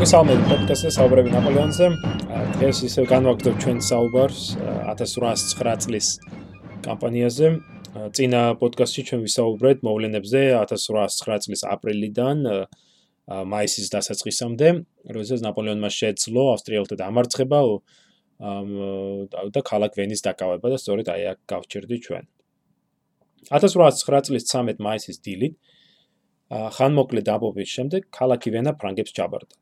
მოგესალმებით პოდკასტზე საუბრები ნაპოლეონზე. დღეს ისევ განვაგრძობ ჩვენ საუბარს 1809 წლის კამპანიაზე. წინა პოდკასტში ჩვენ ვისაუბრეთ მოვლენებზე 1809 წლის აპრილიდან მაისის დასაწყისამდე, როდესაც ნაპოლეონმა შეძლო ავსტრიელთა დამარცხება და ქალაქ ვენის დაკავება და სწორედ აი აქ გავჩერდი ჩვენ. 1809 წლის 13 მაისის დილით ხანმოკლე დაბობის შემდეგ ქალაქი ვენა ფრანგებს ჩაბარდა.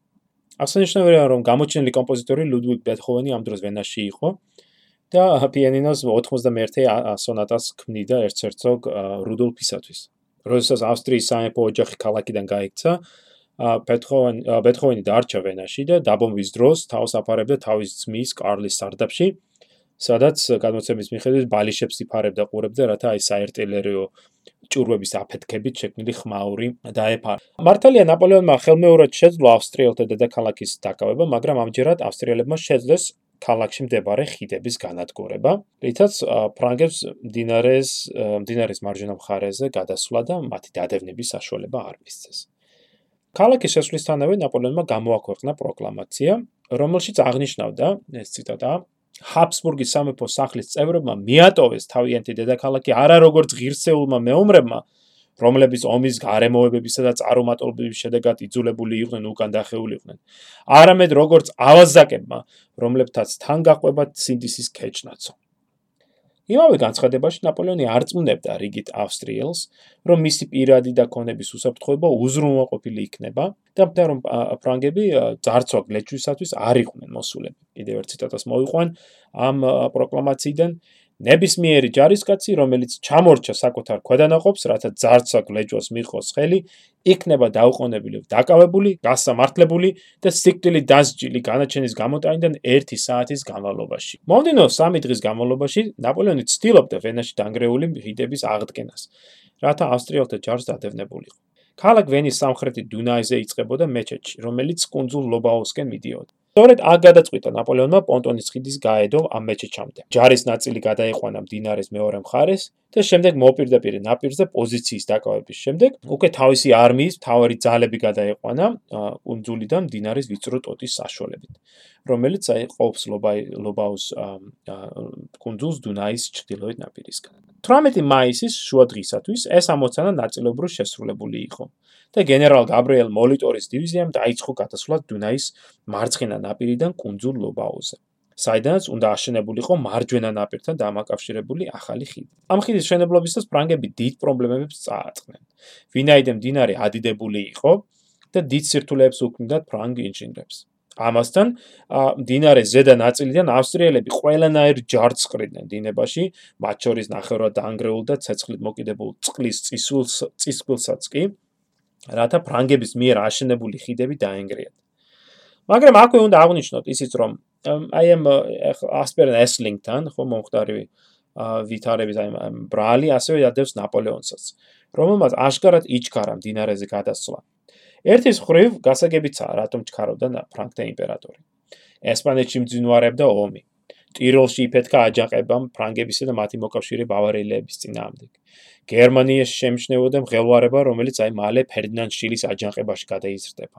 აღსანიშნავია, რომ გამოჩენილი კომპოზიტორი ლუდვიგ ბეთჰოვენი ამ დროს ვენაში იყო და პიანინოს 91-ე სონატას ქმნიდა ერთ-ერთოგ რუდოლფისათვის. როდესაც ავსტრიის სამეფო ოჯახი ქალაქიდან გაიქცა, ბეთჰოვენი ბეთჰოვენი დარჩა ვენაში და დაბომბვის დროს თავს აფარებდა თავის ძმის კარლის სარდაფში, სადაც გადმოცემის მიხედვით ბალიშებს იფარებდა ყურებდა, რათა აი საერთელერიო ჭურვების აფეთქებით შექმნილი ხმაური დაეფარა. მართალია ნაპოლეონმა ხელმეორად შეძლო ავსტრიელთა დედაქალაქის დაკავება, მაგრამ ამჯერად ავსტრიელებმა შეძლეს ქალაქში მდებარე ხიდების განადგურება, რითაც ფრანგებს დინარეს დინარეს მარჯვენა მხარეზე გადასვლა და მათი დადევნების საშუალება არ მისცეს. ქალაქის შესვლისთანავე ნაპოლეონმა გამოაქვეყნა პროკლამაცია, რომელშიც აღნიშნავდა, ეს ციტატაა, ჰაბსბურგის სამეფო სახლის წევრებმა მიატოვეს თავიანთი დედაქალაქი არა როგორც ღირსეულმა მეომრებმა, რომლებიც ომის გარემოებებისა და წარუმატებლობის შედეგად იძულებული იყვნენ უკან დახეულიყვნენ, არამედ როგორც ავაზაკებმა, რომლებთაც თან გაყვება სინდისის ქეჭნაცო. იმავე განცხადებაში ნაპოლეონი არ წმუნდებდა რიგით ავსტრიელს, რომ მისი პირადი და კონების უსაფრთხოება უზრუნველყოფილი იქნება და მთა რომ ფრანგები ძარცვა გლეჩვისათვის არ იყვნენ მოსულები. კიდევ ერთ ციტატას მოვიყვან ამ პროკლამაციიდან ნებისმიერი ჯარისკაცი, რომელიც ჩამორჩა საკუთარ ქვედანაყოფს, რათა ძარცვა გლეჯოს მიხოს ხელი, იქნება დაუყოვნებელი, დაკავებული, გასამართლებული და სიკვდილით დასჯილი განაჩენის გამოტანიდან 1 საათის განმავლობაში. მომდენო 3 დღის განმავლობაში ნაპოლეონი ცდილობდა ვენაში დანგრეული ხიდების აღდგენას, რათა ავსტრიელთა ჯარს დადევნებულიყო. ქალაქ ვენის სამხრეთი დუნაიზე იწყებოდა მეჩეთში, რომელიც კუნძულ ლობაოსკენ მიდიოდა. სწორედ აქ გადაწყვიტა ნაპოლეონმა პონტონის ხიდის გაედო ამ მეჩეთამდე. ჯარის ნაწილი გადაიყვანა მდინარის მეორე მხარეს და შემდეგ მოპირდაპირ ნაპირზე პოზიციის დაკავების შემდეგ უკვე თავისი არმიის თავარი ძალები გადაიყვანა კუნძულიდან მდინარის ვიწრო ტოტის საშუალებით, რომელიც აი ყოფს ლობაოს კუნძულს დუნაის ჩრდილოეთ ნაპირისგან. 18 მაისის შუა დღისათვის ეს ამოცანა ნაწილობრივ შესრულებული იყო. და გენერალ გაბრიელ მოლიტორის დივიზიამ დაიწყო გადასვლა დუნაის მარცხენა ნაპირიდან კუნძულ ლობაოზე. საიდანაც უნდა აშენებულიყო მარჯვენა ნაპირთან დამაკავშირებული ახალი ხიდი. ამ ხიდის მშენებლობისას ფრანგები დიდ პრობლემებს წააწყდნენ. ვინაიდან მდინარე ადიდებული იყო და დიდ სირთულეებს უქმნიდათ ფრანგ ინჟინრებს. ამასთან, მდინარე ზედა ნაწილიდან ავსტრიელები ყველანაირ ჯარდს ყრიდნენ დინებაში, მათ შორის ნახევრად დაანგრეულ და ცეცხლით მოკიდებულ წყლის წისულს წისქვილსაც კი რათა ფრანგების მიერ აშენებული ხიდები დაენგრიათ. მაგრამ აქვე უნდა აღნიშნოთ ისიც რომ აი ამ ასპერენ ესლინგთან ხო მომხდარი ვითარების აი ამ ბრალი ასევე ადევს ნაპოლეონსაც რომელმაც აშკარად იჩქარა მდინარეზე გადასვლა. ერთის ხრივ გასაგებიცაა რატომ ჩქარობდა ფრანგთა იმპერატორი. ესპანეთში მძინვარებდა ომი. ტიროლში იფეთქა აჯანყებამ ფრანგებისა და მათი მოკავშირე ბავარიელების წინააღმდეგ. გერმანიაში შემჩნევოდა მღელვარება, რომელიც აი მალე ფერდინანდ შილის აჯანყებაში გადაიზრდება.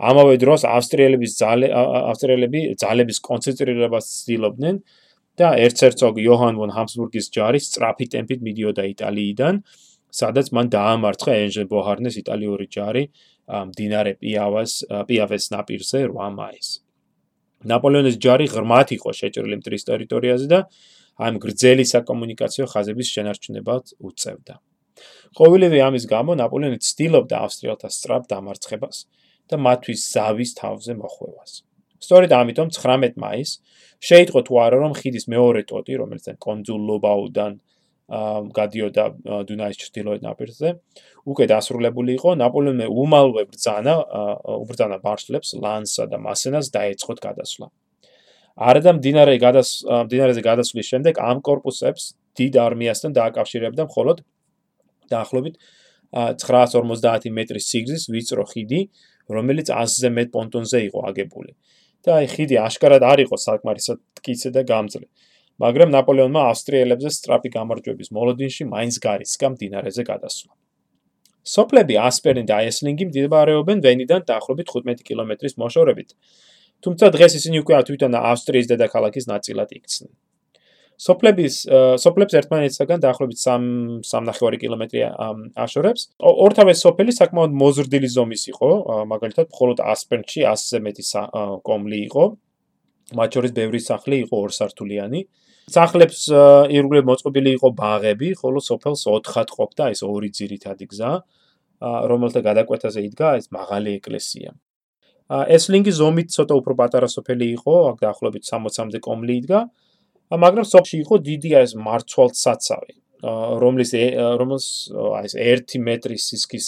ამავე დროს ავსტრიელების ძალე ავსტრიელები ძალების კონცენტრირებას ცდილობდნენ და ერცერცოგ იოჰან ვონ ჰაბსბურგის ჯარი სწრაფი ტემპით მიდიოდა იტალიიდან, სადაც მან დაამარცხა ენჟენ ბოჰარნეს იტალიური ჯარი მდინარე პიავას პიავეს ნაპირზე 8 მაისს. ნაპოლეონის ჯარი ღრმად იყო შეჭრილი მტრის ტერიტორიაზე და ამ გრძელი საკომუნიკაციო ხაზების შენარჩუნებას უწევდა. ყოველივე ამის გამო ნაპოლეონი ცდილობდა ავსტრიელთა სწრაფ დამარცხებას და მათთვის ზავის თავზე მოხვევას. სწორედ ამიტომ 19 მაისს შეიტყო თუ არა რომ ხიდის მეორე ტოტი, რომელიც კონძულ ლობაუდან გადიოდა დუნაის ჩრდილოეთ ნაპირზე, უკვე დასრულებული იყო. ნაპოლეონმა უმალვე ბრძანა, უბრძანა მარშლებს ლანსა და მასენას დაეწყოთ გადასვლა. არადა მდინარე გადას მდინარეზე გადასვლის შემდეგ ამ корпуსებს დიდ არმიასთან დააკავშირებდა მხოლოდ დაახლოებით 950 მეტრის სიგრძის ვიწრო ხიდი, რომელიც 100-ზე მეტ პონტონზე იყო აგებული. და აი ხიდი აშკარად არ იყო საკმარისად მტკიცე და გამძლე. მაგრამ ნაპოლეონმა ავსტრიელებზე სტრაფი გამარჯვების მოლოდინში მაინც გარისკა მდინარეზე გადასვლა. სოფლები ასპერნი და ესლინგი მდებარეობენ ვენიდან დაახლოებით 15 კილომეტრის მოშორებით. თუმცა დღეს ისინი უკვე თვითონ ავსტრიის დედაქალაქის ნაწილად იქცნენ. სოფლების სოფლებს ერთმანეთისგან დაახლოებით 3.5 კილომეტრი აშორებს. ორთავე სოფელი საკმაოდ მოზრდილი ზომის იყო, მაგალითად, მხოლოდ ასპერნში 100-ზე მეტი კომლი იყო. მათ შორის ბევრი სახლი იყო ორსართულიანი. სახლებს ირგვლივ მოწყობილი იყო ბაღები, ხოლო სოფელს 4 ხად ყოფდა ეს ორი ძირითადი გზა, რომელთა გადაკვეთაზე იდგა ეს მაღალი ეკლესია. ეს ლინგი ზომით ცოტა უფრო პატარა სოფელი იყო, აქ დაახლოებით 60-მდე კომლი იდგა, მაგრამ სოფში იყო დიდი ეს მარცვალცაცავი, რომლის რომელს აი ეს 1 მეტრის სისქის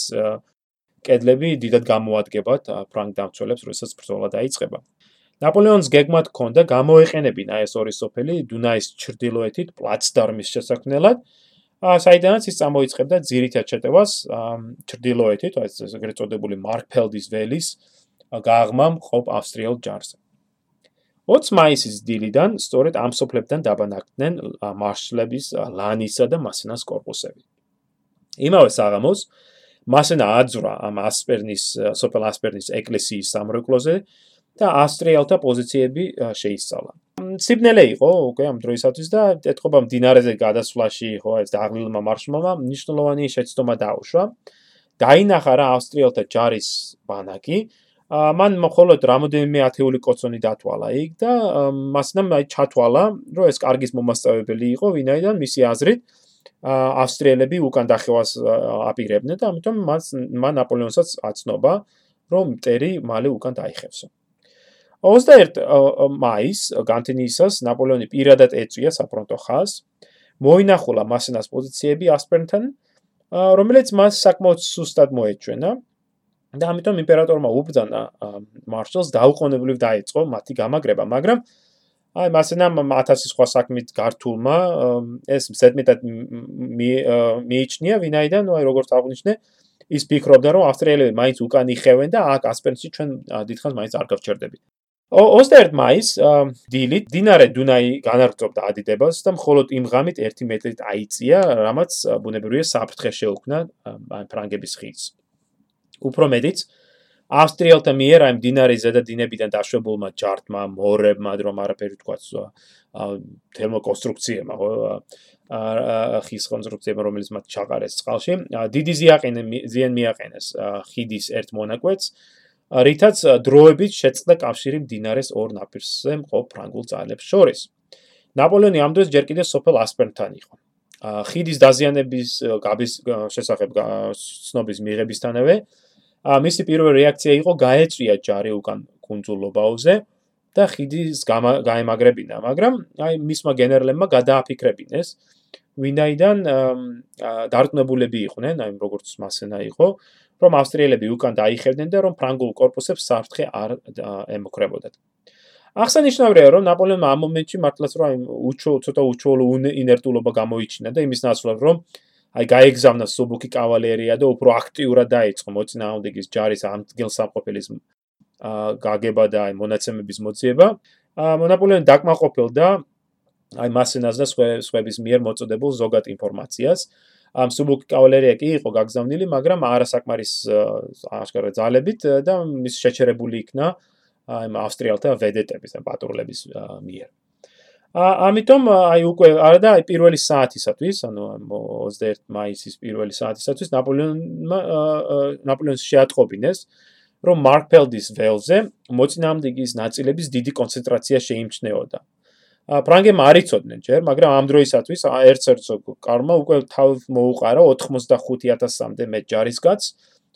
კედლები დიდად გამოადგენთ ფრანგ დამცველებს, როდესაც ბრძოლა დაიწყება. ნაპოლეონის გეგმა თქონდა გამოეყენებინა ეს ორი სოფელი დუნაის ჩრდილოეთით პლაცდარმის შესაქმნელად, საიდანაც ის წამოიწყებდა ძირითად შეტევას ჩრდილოეთით, აი ეს ეგრეთ წოდებული მარკფელდის ველის გაღმამ ყოფ ავსტრიელ ჯარს. 20 მაისის დილიდან სწორედ ამ სოფლებთან დაბანაკდნენ მარშლების ლანისა და მასენას корпуსები. იმავე საღამოს მასენა აძვრა ამ ასპერნის სოფელ ასპერნის ეკლესიის სამრეკლოზე და ავსტრიელთა პოზიციები შეისწავლა. სიბნელე იყო უკვე ამ დროისათვის და ეთყობა მდინარეზე გადასვლაში ხო ეს დაღლილმა მარშმალმა მნიშვნელოვანი შეცდომა დაუშვა. დაინახა რა ავსტრიელთა ჯარის ბანაკი, მან მხოლოდ რამოდენიმე ათეული კოცონი დათვალა იქ და მასნამ აი ჩათვალა, რომ ეს კარგის მომასწავებელი იყო, ვინაიდან მისი აზრით ავსტრიელები უკან დახევას აპირებდნენ და ამიტომ მას მან ნაპოლეონსაც აცნობა, რომ მტერი მალე უკან დაიხევსო. 21 მაის განთინისას ნაპოლეონი პირადად ეწვია საფრონტო ხაზს, მოინახულა მასენას პოზიციები ასპერნთან, რომელიც მას საკმაოდ სუსტად მოეჩვენა და ამიტომ იმპერატორმა უბრძანა მარშალს დაუყოვნებლივ დაიწყო მათი გამაგრება, მაგრამ აი მასენამ 1000 სხვა საქმით გართულმა ეს ზედმეტად მიიჩნია, ვინაიდან აი როგორც აღნიშნე ის ფიქრობდა რომ ავსტრიელები მაინც უკან იხევენ და აქ ასპერნში ჩვენ დიდხანს მაინც არ გავჩერდებით. 21 მაის დილით დინარე დუნაი განარგწობდა ადიდებას და მხოლოდ იმ ღამით 1 მეტრით აიწია, რამაც ბუნებრივია საფრთხე შეუქმნა ფრანგების ხიდს. უფრო მეტიც ავსტრიელთა მიერ აი დინარის ზედა დინებიდან დაშვებულმა ჯარტმა, მორებმა, რომ არაფერი თქვაც თერმოკონსტრუქციებმა, ხო ხის კონსტრუქციებმა, რომელიც მათ ჩაყარეს წყალში, დიდი ზიანი მიაყენეს ხიდის ერთ მონაკვეთს რითაც დროებით შეწყდა კავშირი მდინარეს ორ ნაპირზე მყოფ ფრანგულ ძალებს შორის. ნაპოლეონი ამ დროს ჯერ კიდევ სოფელ ასპერნთან იყო. ხიდის დაზიანების გაბის შესახებ ცნობის მიღებისთანავე მისი პირველი რეაქცია იყო გაეწვია ჯარი უკან კუნძულ ლობაუზე და ხიდის გაემაგრებინა, მაგრამ აი მისმა გენერლებმა გადააფიქრებინეს, ვინაიდან დარწმუნებულები იყვნენ, აი როგორც მასენა იყო, რომ ავსტრიელები უკან დაიხევდნენ და რომ ფრანგულ корпуსებს საფრთხე არ ემუქრებოდათ. აღსანიშნავია, რომ ნაპოლეონმა ამ მომენტში მართლაც რა უჩვეულო ცოტა უჩვეულო ინერტულობა გამოიჩინა და იმის ნაცვლად, რომ აი გაეგზავნა სუბუკი კავალერია და უფრო აქტიურად დაიწყო მოწინააღმდეგის ჯარის ამგელსამყოფელის გაგება და აი მონაცემების მოძიება. მონაპოლეონი დაკმაყოფილდა აი მასენას და სხვების მიერ მოწოდებულ ზოგად ინფორმაციას. ამ სუბუკი კავალერია კი იყო გაგზავნილი, მაგრამ არასაკმარის აღშკარა ძალებით და მის შეჩერებული იქნა აი ავსტრიელთა ვედეტების, ან პატრულების მიერ. ა ამიტომ აი უკვე არა და აი პირველი საათისათვის, ანუ 21 მაისის პირველი საათისათვის ნაპოლეონმა ნაპოლეონს შეატყობინეს, რომ მარკფელდის ველზე მოწინააღმდეგის ნაწილების დიდი კონცენტრაცია შეიმჩნეოდა. ფრანგებმა არ იცოდნენ ჯერ, მაგრამ ამ დროისათვის ერთ-ერთ კარმა უკვე თავ მოუყარა 85000-მდე მეტ ჯარისკაც,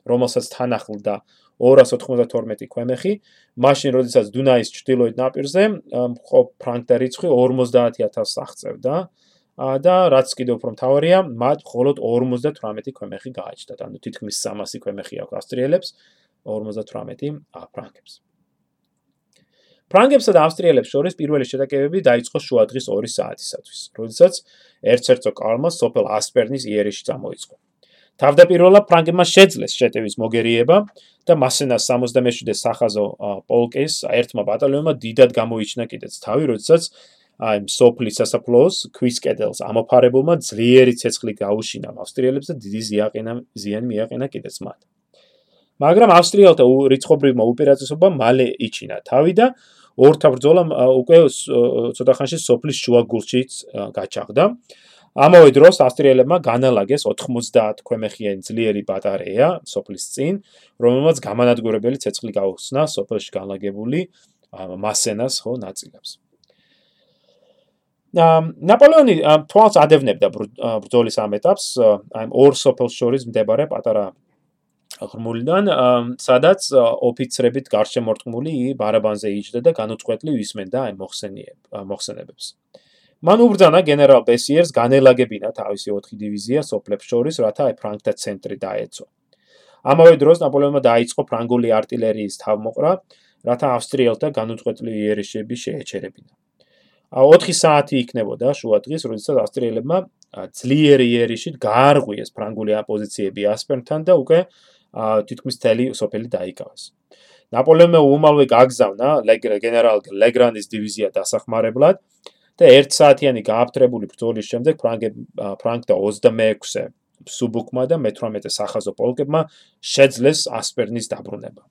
რომელსაც თან ახლდა 292 ქვემეხი, მაშინ როდესაც დუნაის ჩრდილოეთ ნაპირზე ხო ფრანგთა რიცხვი 50000 აღწევდა. და რაც კიდევ უფრო მთავარია, მათ მხოლოდ 58 ქვემეხი გააჩნდათ, ანუ თითქმის 300 ქვემეხი აქვს ავსტრიელებს, 58 ფრანგებს. ფრანგებსა და ავსტრიელებს შორის პირველი შეტაკებები დაიწყო შუადღის 2 საათისათვის, როდესაც ერთ-ერთო კალმა სოფელ ასპერნის იერიში წამოიწყო. თავდაპირველად ფრანგებმა შეძლეს შეტევის მოგერიება და მასენას 67-ე სახაზო პოლკის ერთმა ბატალიონმა დიდად გამოიჩინა კიდეც თავი, როდესაც აი სოფლის სასაფლაოს ქვის კედელს ამოფარებულმა ძლიერი ცეცხლი გაუშინა ავსტრიელებს და დიდი ზიანა ზიანი მიაყენა კიდეც მათ. მაგრამ ავსტრიელთა რიცხობრივმა უპირატესობამ მალე იჩინა თავი და ორთა ბრძოლა უკვე ცოტა ხანში სოფლის შუაგულშიც გაჩაღდა. ამავე დროს ავსტრიელებმა განალაგეს 90 ქვემეხიანი ძლიერი ბატარეა სოფლის წინ, რომელმაც გამანადგურებელი ცეცხლი გაუხსნა სოფელში განლაგებული მასენას ხო ნაწილებს. ნაპოლეონი თვალს ადევნებდა ბრძოლის ამ ეტაპს, აი ორ სოფელს შორის მდებარე პატარა ღრმულიდან, სადაც ოფიცრებით გარშემორტყმული ბარაბანზე იჯდა და განუწყვეტლი ვისმენდა აი მოხსენიებ, მოხსენებებს. მან უბრძანა გენერალ ბესიერს განელაგებინა თავისი 4 დივიზია სოფლებს შორის, რათა ფრანკთა ცენტრი დაეცო. ამავე დროს ნაპოლეონმა დაიწყო ფრანგული артиლერიის თავმოყრა, რათა ავსტრიელთა განუწყვეტლივი იერიშები შეეჩერებინა. 4 საათი იქნებოდა შუა დღის, როდესაც ავსტრიელებმა ძლიერი იერიშით გაარღვიეს ფრანგული აპოზიციები ასპერთან და უკვე თითქმის მთელი სოფელი დაიკავეს. ნაპოლეონმა უმალვე გაგზავნა გენერალ ლეგრანის დივიზია დასახმარებლად და 1 საათიანი გააფთრებული ბრძოლის შემდეგ ფრანგთა 26-ე სუბუკმა და მე-18 სახაზო პოლკებმა შეძლეს ასპერნის დაბრუნება.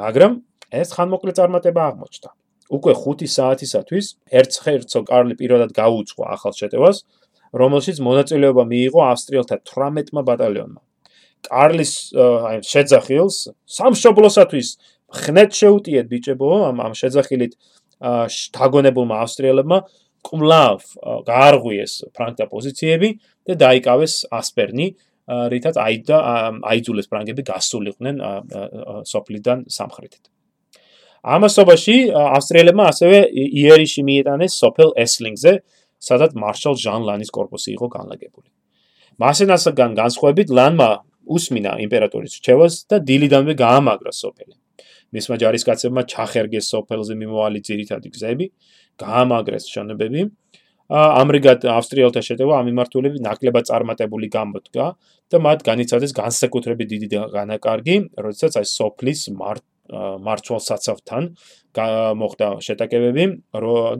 მაგრამ ეს ხანმოკლე წარმატება აღმოჩნდა. უკვე 5 საათისათვის ერცჰერცოგ კარლი პირველად გაუძღვა ახალ შეტევას, რომელშიც მონაწილეობა მიიღო ავსტრიელთა 18-მა ბატალიონმა. კარლის აი შეძახილს სამშობლოსათვის ხნეთ შეუტიეთ ბიჭებო ამ ამ შეძახილით დაგონებულმა ავსტრიელებმა კვლავ გაარღვიეს ფრანკთა პოზიციები და დაიკავეს ასპერნი, რითაც აიდა აიძულეს ფრანგები გასულიყვნენ სოფლიდან სამხრეთით. ამასობაში ავსტრიელებმა ასევე იერიში მიეტანეს სოფელ ესლინგზე, სადაც მარშალ ჟან ლანის корпуსი იყო განლაგებული. მასენასგან განსხვავებით ლანმა უსმინა იმპერატორის რჩევას და დილიდანვე გაამაგრა სოფელი. მისმა ჯარისკაცებმა ჩახერგეს სოფელზე მიმოვალი ძირითადი გზები, გაამაგრეს შენობები. ამრიგად ავსტრიელთა შეტევა ამ მიმართულებით ნაკლებად წარმატებული გამოდგა და მათ განიცადეს განსაკუთრებით დიდი განაკარგი, როდესაც აი სოფლის მარცვალსაცავთან მოხდა შეტაკებები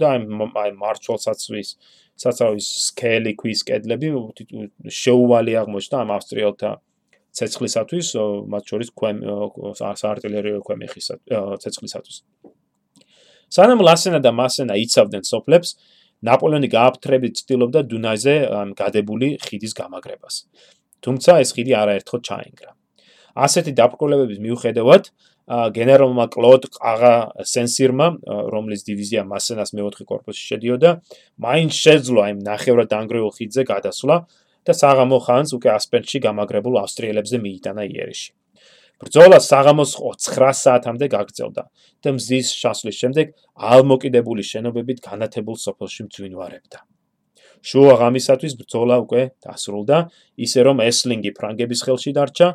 და აი აი მარცვალსაცვის საცავის სკელი ქვის კედლები შეუვალი აღმოჩნდა ამ ავსტრიელთა ცეცხლისათვის, მათ შორის ქვემ артиლერიო ქვემეხის ცეცხლისათვის. სანამ ლასენა და მასენა იცავდნენ სოფლებს, ნაპოლეონი გააფთრებით ცდილობდა დუნაიზე გადებული ხიდის გამაგრებას. თუმცა ეს ხიდი არაერთხელ ჩაენგრა. ასეთი დაბრკოლებების მიუხედავად, გენერალმა კლოდ ყაღა სენსირმა, რომლის დივიზია მასენას მეოთხე корпуსში შედიოდა, მაინც შეძლო აი ნახევრად ანგრეულ ხიდზე გადასვლა, და საღამო ხანს უკვე ასპერტში გამაგრებულ ავსტრიელებზე მიიტანა იერიში. ბრძოლა საღამოს 9 საათამდე გაგრძელდა და მზის შასვლის შემდეგ ალმოკიდებული შენობებით განათებულ სოფელში მძვინვარებდა. შუა ღამისათვის ბრძოლა უკვე დასრულდა, ისე რომ ესლინგი ფრანგების ხელში დარჩა,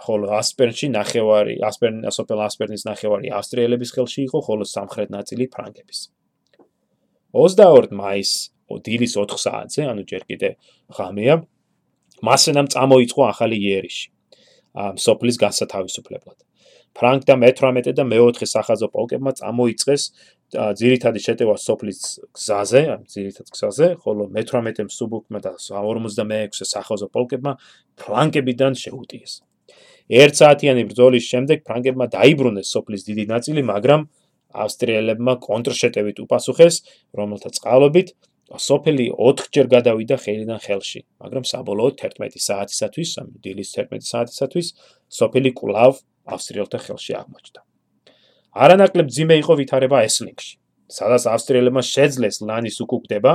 ხოლო ასპერნში ნახევარი, ასპერნის სოფელ ასპერნის ნახევარი ავსტრიელების ხელში იყო, ხოლო სამხრეთ ნაწილი ფრანგების. 22 მაისს დილის 4 საათზე, ანუ ჯერ კიდე ღამეა, მასენამ წამოიწყო ახალი იერიში. ამ სოფლის გასათავისუფლებლად. ფრანკ და მე-18 და მე-4 სახაზო პოლკებმა წამოიწყეს ძირითადი შეტევა სოფლის გზაზე, ამ ძირითად გზაზე, ხოლო მე-18 მსუბუქმა და 56 სახაზო პოლკებმა ფლანგებიდან შეუტიეს. ერთ საათიანი ბრძოლის შემდეგ ფრანგებმა დაიბრუნეს სოფლის დიდი ნაწილი, მაგრამ ავსტრიელებმა კონტრშეტევით უპასუხეს, რომელთა წყალობით სოფელი 4ჯერ გადავიდა ხელიდან ხელში, მაგრამ საბოლოოდ 11 საათისათვის, დილის 11 საათისათვის, სოფელი კვლავ ავსტრიელთა ხელში აღმოჩნდა. არანაკლებ ძიმე იყო ვითარება ესლინგში, სადაც ავსტრიელებმა შეძლეს ლანის უკუპდება,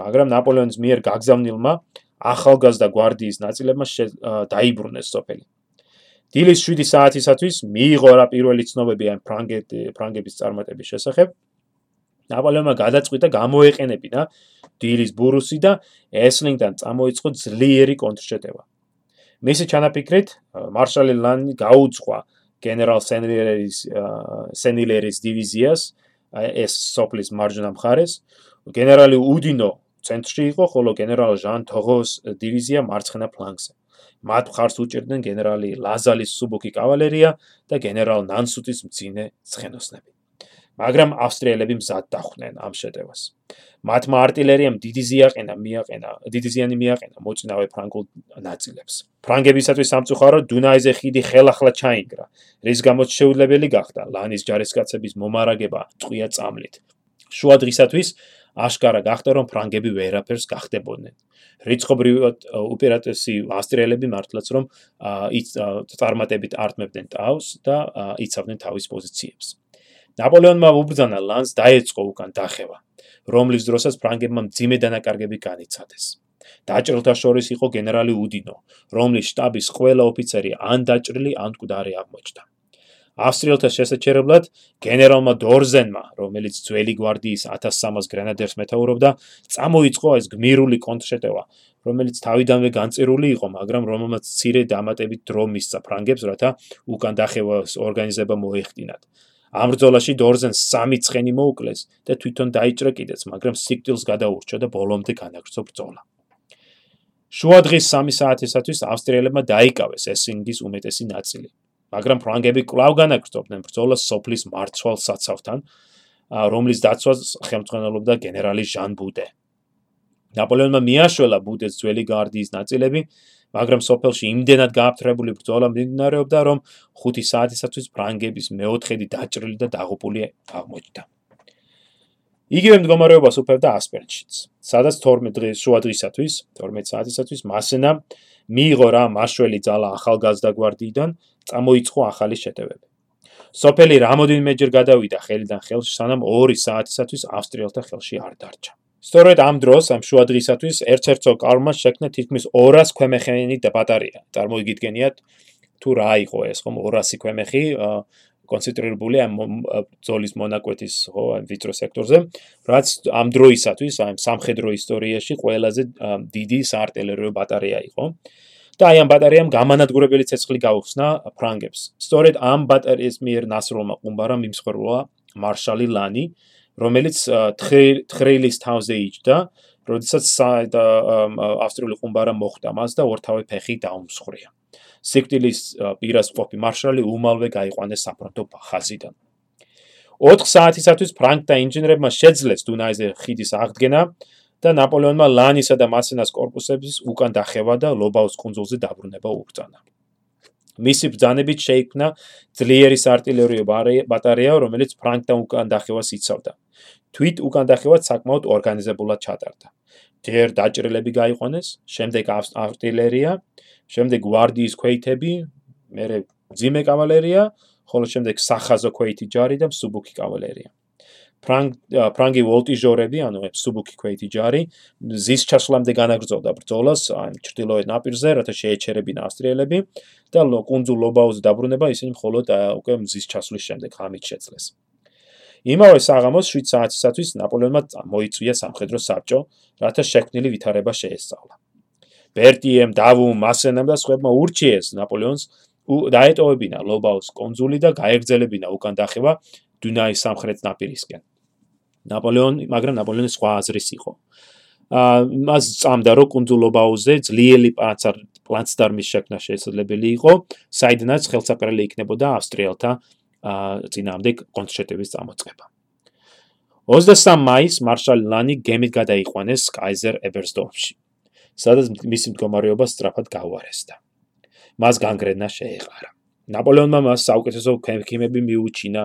მაგრამ ნაპოლეონის მიერ გაგზავნილმა ახალგაზრდა გვარდიის ნაწილებმა დაიბრუნეს სოფელი. დილის 7 საათისათვის მიიღო რა პირველი ცნობები ამ ფრანგების წარმატების შესახებ ნაპოლეონმა გადაწყვიტა გამოეყენებინა დილის ბურუსი და ესლინგთან წამოიწყო ძლიერი კონტრშეტევა. მისი ჩანაფიქრით, მარშალი ლანი გაუძღვა გენერალ სენილერის სენილერის დივიზიას ეს სოფლის მარჯვენა მხარეს. გენერალი უდინო ცენტრში იყო, ხოლო გენერალ ჟან თოღოს დივიზია მარცხენა ფლანგზე. მათ მხარს უჭერდნენ გენერალი ლაზალის სუბუქი კავალერია და გენერალ ნანსუტის მძიმე ცხენოსნები. მაგრამ ავსტრიელები მზად დახვდნენ ამ შეტევას. მათმა არტილერიამ დიდი ზიაყენა მიაყენა, დიდი ზიანი მიაყენა მოწინავე ფრანგულ ნაწილებს. ფრანგებისათვის სამწუხარო დუნაიზე ხიდი ხელახლა ჩაინგრა, რის გამოც შეუძლებელი გახდა ლანის ჯარისკაცების მომარაგება წვია წამლით. შუა დღისათვის აშკარა გახდა რომ ფრანგები ვერაფერს გახდებოდნენ. რიცხობრივად ოპერატესი ავსტრიელები მართლაც რომ წარმატებით არტმებდნენ თავს და იცავდნენ თავის პოზიციებს. ნაპოლეონმა უბრძანა ლანს დაეწყო უკან დახევა, რომლის დროსაც ფრანგებმა მძიმე დანაკარგები განიცადეს. დაჭრილთა შორის იყო გენერალი უდინო, რომლის штаბის ყველა ოფიცერი ან დაჭრილი, ან მკვდარი აღმოჩნდა. ავსტრიელთა შესაჩერებლად გენერალმა დორზენმა, რომელიც ძველი გვარდიის 1300 გრენადერს მეთაურობდა, წამოიწყო ეს გმირული კონტრშეტევა, რომელიც თავიდანვე განწირული იყო, მაგრამ რომელმაც ცირე დამატებით დრო მისცა ფრანგებს, რათა უკან დახევას ორგანიზება მოეხდინათ. ამ ბრძოლაში დორზენს სამი ცხენი მოუკლეს და თვითონ დაიჭრა კიდეც, მაგრამ სიკტილს გადაურჩა და ბოლომდე განაგრძო ბრძოლა. შუა დღის 3 საათისათვის ავსტრიელებმა დაიკავეს ესინგის უმეტესი ნაწილი, მაგრამ ფრანგები კვლავ განაგრძობდნენ ბრძოლას სოფლის მარცვალ საცავთან, რომლის დაცვას ხელმძღვანელობდა გენერალი ჟან ბუდე. ნაპოლეონმა მიაშველა ბუდეს ძველი გარდიის ნაწილები მაგრამ სოფელში იმდენად გააფთრებული ბრძოლა მიმდინარეობდა, რომ 5 საათისათვის ფრანგების მეოთხედი დაჭრილი და დაღუპული აღმოჩნდა. იგივე მდგომარეობას უფევდა ასპერჩიც, სადაც 12 დღის შუა დღისათვის, 12 საათისათვის მასენა მიიღო რა მაშველი ძალა ახალგაზრდა გვარდიიდან, წამოიწყო ახალი შეტევები. სოფელი რამოდენმეჯერ გადავიდა ხელიდან ხელში, სანამ 2 საათისათვის ავსტრიელთა ხელში არ დარჩა. სწორედ ამ დროს ამ შუა დღისათვის ერთ-ერთო კარმა შექმნა თითქმის 200 ქვემეხიანი ბატარეა. წარმოიგიდგენიათ თუ რა იყო ეს ხომ 200 ქვემეხი კონცენტრირებული ამ ზოლის მონაკვეთის ხო ამ ვიწრო სექტორზე, რაც ამ დროისათვის ამ სამხედრო ისტორიაში ყველაზე დიდი საარტილერიო ბატარეა იყო. და აი ამ ბატარეამ გამანადგურებელი ცეცხლი გაუხსნა ფრანგებს. სწორედ ამ ბატარეის მიერ ნასროლმა ყუმბარამ იმსხვერპლა მარშალი ლანი, რომელიც თხრელის თავზე იჯდა, როდესაც ავსტრიული ყუმბარა მოხვდა მას და ორთავე ფეხი დაუმსხვრია. სიკვდილის პირას მყოფი მარშალი უმალვე გაიყვანეს საფრონტო ხაზიდან. 4 საათისათვის ფრანკთა ინჟინერებმა შეძლეს დუნაიზე ხიდის აღდგენა და ნაპოლეონმა ლანისა და მასენას კორპუსების უკან დახევა და ლობაუს კუნძულზე დაბრუნება უბრძანა. მისი ბრძანებით შეიქმნა ძლიერი საარტილერიო ბატარეა, რომელიც ფრანკთა უკან დახევას იცავდა. თვით უკან დახევაც საკმაოდ ორგანიზებულად ჩატარდა. ჯერ დაჭრილები გაიყვანეს, შემდეგ არტილერია, შემდეგ გვარდიის ქვეითები, მერე ძიმე კავალერია, ხოლო შემდეგ სახაზო ქვეითი ჯარი და მსუბუქი კავალერია. ფრანგ ფრანგი ვოლტიჟორები, ანუ სუბუქი ქვეითი ჯარი, ზის ჩასვლამდე განაგრძობდა ბრძოლას ან ჩრდილოეთ ნაპირზე, რათა შეეჩერებინა ავსტრიელები და კუნძულ ლობაუზე დაბრუნება ისინი მხოლოდ უკვე ზის ჩასვლის შემდეგ ხამით შეძლეს. იმავე საღამოს 7 საათისათვის ნაპოლეონმა მოიწვია სამხედრო საბჭო, რათა შექმნილი ვითარება შეესწავლა. ბერტიემ, დავუმ, მასენამ და სხვებმა ურჩიეს ნაპოლეონს დაეტოვებინა ლობაუს კონძული და გაეგრძელებინა უკან დახევა დუნაის სამხრეთ ნაპირისკენ. ნაპოლეონი, მაგრამ ნაპოლეონის სხვა აზრის იყო. აა მას წამდა რომ კუნძულობაუზე ძლიერი პლაცდარმის შექმნა შესაძლებელი იყო, საიდანაც ხელსაყრელი იქნებოდა ავსტრიელთა აა ძინამდე კონტრშეტევის წამოწყება. 23 მაისს მარშალ ლანი გემით გადაიყვანეს კაიზერ ებერსდორფში, სადაც მისი მდგომარეობა სწრაფად გაუარესდა. მას განგრენა შეეყარა. ნაპოლეონმა მას საუკეთესო ქიმები მიუჩინა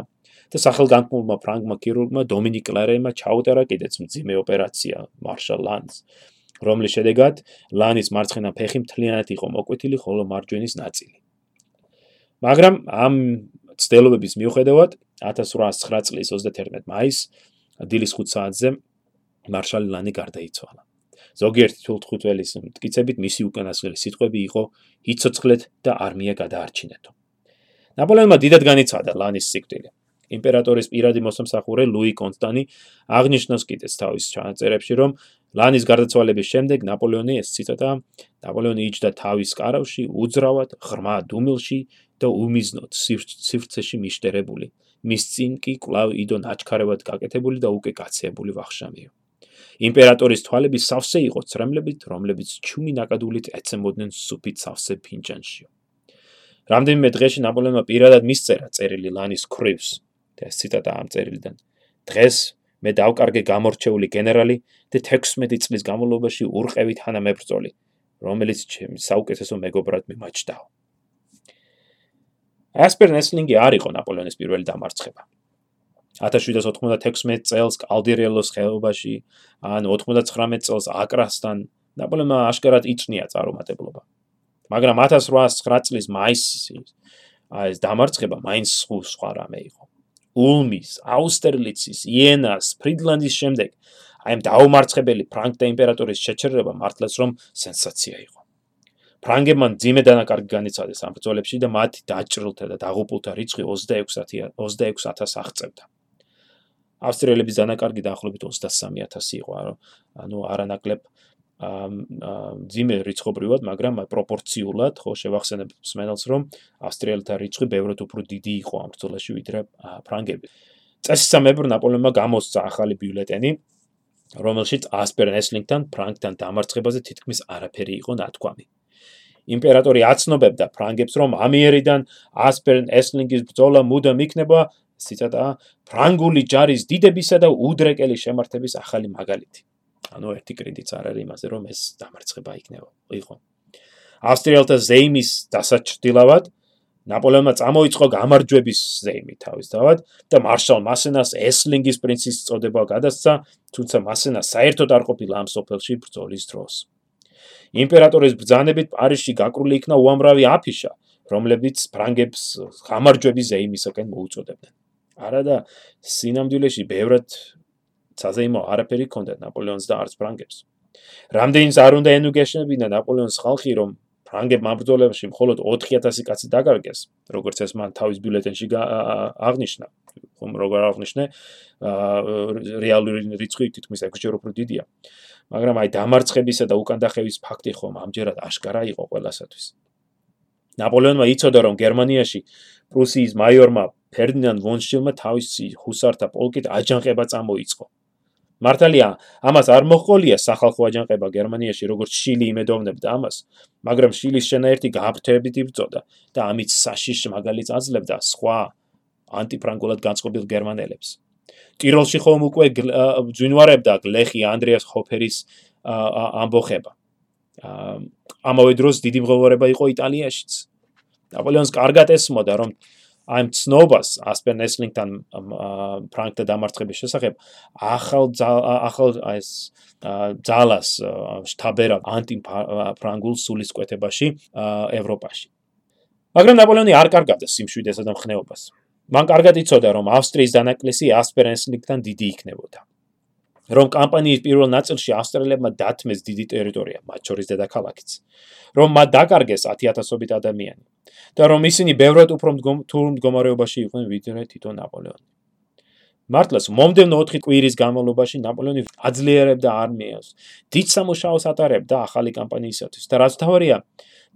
და სახელგანთმულმა ფრანგმა ქირურგმა დომინიკ კლარემმა ჩაუტარა კიდეც მძიმე ოპერაცია მარშალ ლანს რომლის შედეგად ლანის მარცხენა ფეხი მთლიანად იყო მოკვეთილი ხოლო მარჯვენის ნაწილი. მაგრამ ამ ცდელობების მიუხედავად 1809 წლის 31 მაისს დილის 5 საათზე მარშალ ლანი გარდაიცვალა. ზოგიერთი თულთხუთველის მტკიცებით მისი უკანასკნელი სიტყვები იყო იცოცხლეთ და არმია გადაარჩინეთო. ნაპოლეონმა დიდად განიცადა ლანის სიკვდილი იმპერატორის პირადი მოსამსახურე ლუი კონსტანი აღნიშნავს კიდეც თავის ჩანაწერებში, რომ ლანის გარდაცვალების შემდეგ ნაპოლეონი ეს ციტატა ნაპოლეონი იჯდა თავის კარავში უძრავად, ღრმა დუმილში და უმიზნოდ სივრცეში მიშტერებული. მის წინ კი კვლავ იდო ნაჩქარევად გაკეთებული და უკვე კაცებული ვახშამიო. იმპერატორის თვალები სავსე იყო ცრემლებით, რომლებიც ჩუმი ნაკადულით ეცემოდნენ სუფით სავსე ფინჯანშიო. რამდენიმე დღეში ნაპოლეონმა პირადად მისწერა წერილი ლანის ქრივს, და ეს ციტატა ამ წერილიდან. დღეს მე დავკარგე გამორჩეული გენერალი და 16 წლის განმავლობაში ურყევით თანამებრძოლი რომელიც ჩემი საუკეთესო მეგობრად მიმაჩნდა. ასპერ ნესლინგი არ იყო ნაპოლეონის პირველი დამარცხება. 1796 წელს კალდირელოს ხეობაში ან 99 წელს აკრასთან ნაპოლეონმა აშკარად იწნია წარუმატებლობა. მაგრამ 1809 წლის მაისში აი ეს დამარცხება მაინც სხვა რამე იყო ულმის, აუსტერლიცის, იენას, ფრიდლანდის შემდეგ აი ამ დაუმარცხებელი ფრანკთა იმპერატორის შეჩერება მართლაც რომ სენსაცია იყო. ფრანგებმა ძიმე დანაკარგი განიცადეს ამ ბრძოლებში და მათი დაჭრილთა და დაღუპულთა რიცხვი 26000 26000 აღწევდა. ავსტრიელების დანაკარგი დაახლოებით 23000 იყო, ანუ არანაკლებ ძიმე რიცხობრივად, მაგრამ პროპორციულად, ხო, შევახსენებ მსმენელს, რომ ავსტრიელთა რიცხვი ბევრად უფრო დიდი იყო ამ ბრძოლაში ვიდრე ფრანგები. წესისამებრ ნაპოლეონმა გამოსცა ახალი ბიულეტენი, რომელშიც ასპერენ ესლინგთან ფრანგთან დამარცხებაზე თითქმის არაფერი იყო ნათქვამი. იმპერატორი აცნობებდა ფრანგებს, რომ ამიერიდან ასპერენ ესლინგის ბრძოლა მუდამ იქნება, ციტატა, ფრანგული ჯარის დიდებისა და უდრეკელი შემართების ახალი მაგალითი. ანუ ერთი კრედიტს არ არის იმაზე, რომ ეს დამარცხება იქნება. იყო. ავსტრიელთა ზეიმის დასაჭრდილავად ნაპოლეონმა წამოიწყო გამარჯვების ზეიმი თავისთავად და მარშალ მასენას ესლინგის პრინცის წოდება გადასცა, თუმცა მასენა საერთოდ არ ყოფილა ამ სოფელში ბრძოლის დროს. იმპერატორის ბრძანებით პარიზში გაკრული იქნა უამრავი აფიშა, რომლებიც ფრანგებს გამარჯვების ზეიმისაკენ მოუწოდებდნენ. არადა სინამდვილეში ბევრად საზეიმო არაფერი ქონდა ნაპოლეონს და არც ფრანგებს. რამდენიც არ უნდა ენუგეშებინა ნაპოლეონის ხალხი, რომ ფრანგებმა ბრძოლებში მხოლოდ 4000 კაცი დაგარგეს, როგორც ეს მან თავის ბიულეტენში აღნიშნა. ხომ როგორ აღნიშნე? რეალური რიცხვი თითქმის 6-ჯერ უფრო დიდია. მაგრამ აი დამარცხებისა და უკანდახევის ფაქტი ხომ ამჯერად აშკარა იყო ყველასათვის. ნაპოლეონმა იცოდა, რომ გერმანიაში პრუსიის მაიორმა ფერდინანდ ვონ შილმა თავისი ჰუსართა პოლკით აჯანყება წამოიწყო. მართალია, ამას არ მოხოლია სახალხო აჯანყება გერმანიაში, როგორც შილი იმედოვნებდა ამას, მაგრამ შილის შენაერთი გააფრთებით იბრძოდა და ამით საშიშ მაგალითს აძლევდა სხვა ანტიფრანგულად განწყობილ გერმანელებს. ტიროლში ხომ უკვე ძვინვარებდა გლეხი ანდრიას ჰოფერის ამბოხება. ამავე დროს დიდი მღოვარება იყო იტალიაშიც. ნაპოლეონს კარგად ესმოდა, რომ აი ცნობას ასპენ ესლინგთან ფრანკთა დამარცხების შესახებ ახალ ახალ ეს ძალას შტაბერა ანტი ფრანგულ სულისკვეთებაში ევროპაში. მაგრამ ნაპოლეონი არ კარგავდა სიმშვიდესა და მხნეობას. მან კარგად იცოდა რომ ავსტრიის დანაკლისი ასპენ ესლინგთან დიდი იქნებოდა რომ კამპანიის პირველ ნაწილში ავსტრიელებმა დათმეს დიდი ტერიტორია მათ შორის დედაქალაქიც რომ მათ დაკარგეს 10000ობით ადამიანი და რომ ისინი ბევრად უფრო თურ მდგომარეობაში იყვნენ ვიდრე თვითონ ნაპოლეონი. მართლაც მომდევნო 4 კვირის განმავლობაში ნაპოლეონი აძლიერებდა არმიას, დიდ სამუშაოს ატარებდა ახალი კამპანიისათვის და რაც თავარია,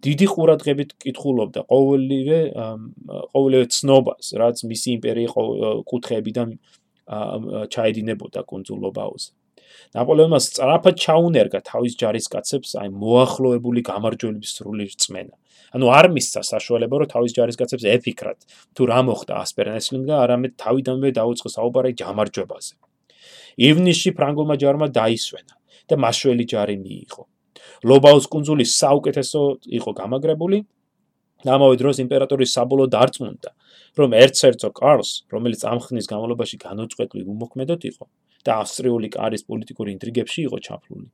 დიდი ყურადღებით კითხულობდა ყოველივე ყოველივე ცნობას, რაც მისი იმპერიის კუთხეებიდან ჩაედინებოდა კუნძულობაოზე. ნაპოლეონმა სწრაფად ჩაუნერგა თავის ჯარისკაცებს აი მოახლოებული გამარჯვების სრული რწმენა. ანუ არ მისცა საშუალება რომ თავის ჯარისკაცებს ეფიქრათ თუ რა მოხდა ასპერნესლინგ და არამედ თავიდანვე დაუწყო საუბარი ჯამარჯვებაზე. ივნისში ფრანგულმა ჯარმა დაისვენა და მაშველი ჯარი მიიღო. ლობაუს კუნძული საუკეთესო იყო გამაგრებული. ამავე დროს იმპერატორის საბოლოო დარწმუნდა, რომ ერცერცო კარლს, რომელიც ამ ხნის განმავლობაში განუწყვეტლივ უმოქმედოდ იყო, და ავსტრიული კარის პოლიტიკური ინტრიგებში იყო ჩაფლული.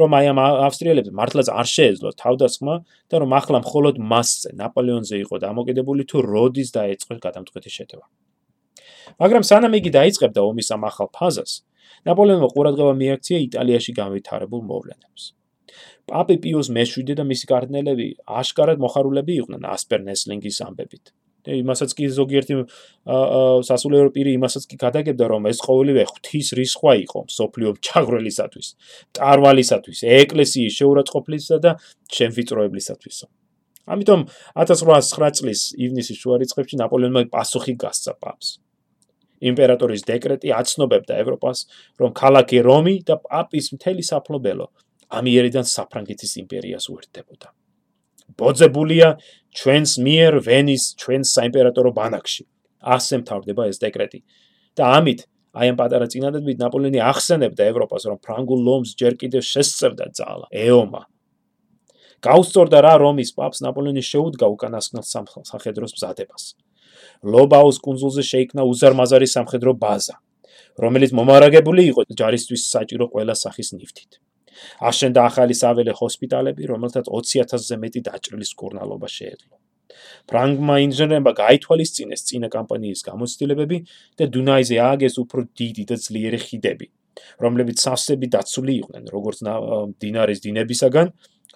რომ აი ამ ავსტრიელებს მართლაც არ შეეძლო თავდასხმა და რომ ახლა მხოლოდ მასზე ნაპოლეონზე იყო დამოკიდებული თუ როდის დაეწყო გადამწყვეტი შეტევა. მაგრამ სანამ იგი დაიწყებდა ომის ამ ახალ ფაზას, ნაპოლეონმა ყურადღება მიაქცია იტალიაში განვითარებულ მოვლენებს. პაპი პიუს მე-7 და მისი კარდინალები აშკარად მოხარულები იყვნენ ასპერნესლინგის ამბებით. იმასაც კი ზოგიერთი სასულიერო პირი იმასაც კი გადაგებდა რომ ეს ყოველივე ღვთის რისხვა იყო სოფლიო ჩაგრელისათვის, ტარვალისათვის, ეკლესიის შეურაცხყოფლისა და შემფიწროებლისათვის. ამიტომ 1809 წლის ივნისის შუა რიცხვებში ნაპოლეონმა პასუხი გასცა პაპს. იმპერატორის დეკრეტი აცნობებდა ევროპას, რომ ქალაქი რომი და პაპის მთელი საფლობელო ამიერიდან საფრანგეთის იმპერიას უერთდებოდა. ბოძებულია ჩვენს მიერ ვენის ჩვენს საიმპერატორო ბანაკში. ასე მთავრდება ეს დეკრეტი. და ამით აი ამ პატარა წინადადებით ნაპოლეონი ახსენებდა ევროპას, რომ ფრანგულ ლომს ჯერ კიდევ შესწევდა ძალა, ეომა. გაუსწორდა რა რომის პაპს ნაპოლეონი შეუდგა უკანასკნელ სამხედროს მზადებას. ლობაუს კუნძულზე შეიქმნა უზარმაზარი სამხედრო ბაზა, რომელიც მომარაგებული იყო ჯარისთვის საჭირო ყველა სახის ნივთით. აშენდა ახალი საველე ჰოსპიტალები, რომელთაც 20000-ზე მეტი დაჭრილი სკურნალობა შეეძლო. ფრანგმა ინჟინერებმა გაითვალისწინეს წინა კამპანიის გამოცდილებები და დუნაიზე ააგეს უფრო დიდი და ძლიერი ხიდები, რომლებიც სასწები დაცული იყვნენ, როგორც დინარის დინებისაგან,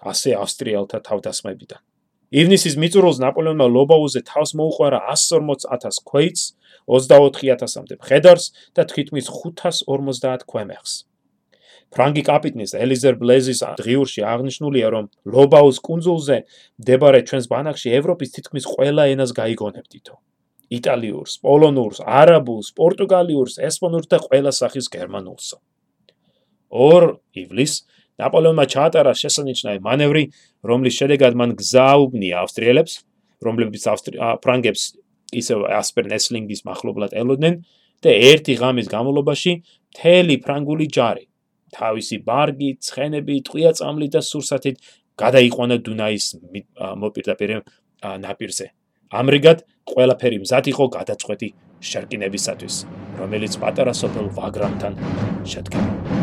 ასე ავსტრიელთა თავდასხმებიდან. ივნისის მიწურულს ნაპოლეონმა ლობაუზე თავს მოუყარა 140000 ქვეითს, 24000-მდე მხედარს და თითქმის 550 ქვემეხს. ფრანგი კაპიტნის ელიზერ ბლეზის დღიურში აღნიშნულია, რომ ლობაუს კუნძულზე მდებარე ჩვენს ბანაკში ევროპის თითქმის ყველა ენას გაიგონებდითო. იტალიურს, პოლონურს, არაბულს, პორტუგალიურს, ესპანურს და ყველა სახის გერმანულსო. 2 ივლისს ნაპოლეონმა ჩაატარა შესანიშნავი მანევრი, რომლის შედეგად მან გზაუბნია ავსტრიელებს, რომლებიც ფრანგებს ისევ ასპერ ნესლინგის מחლობლად ელოდნენ და ერთი ღამის განმავლობაში მთელი ფრანგული ჯარი თავისი ბარგი, ცხენები, ტყვია წამლი და სურსათით გადაიყვანა დუნაის მოპირდაპირე ნაპირზე. ამრიგად, ყველაფერი მზად იყო გადაწყვეტი შერკინებისათვის, რომელიც პატარა სოფელ ვაგრამთან შედგება.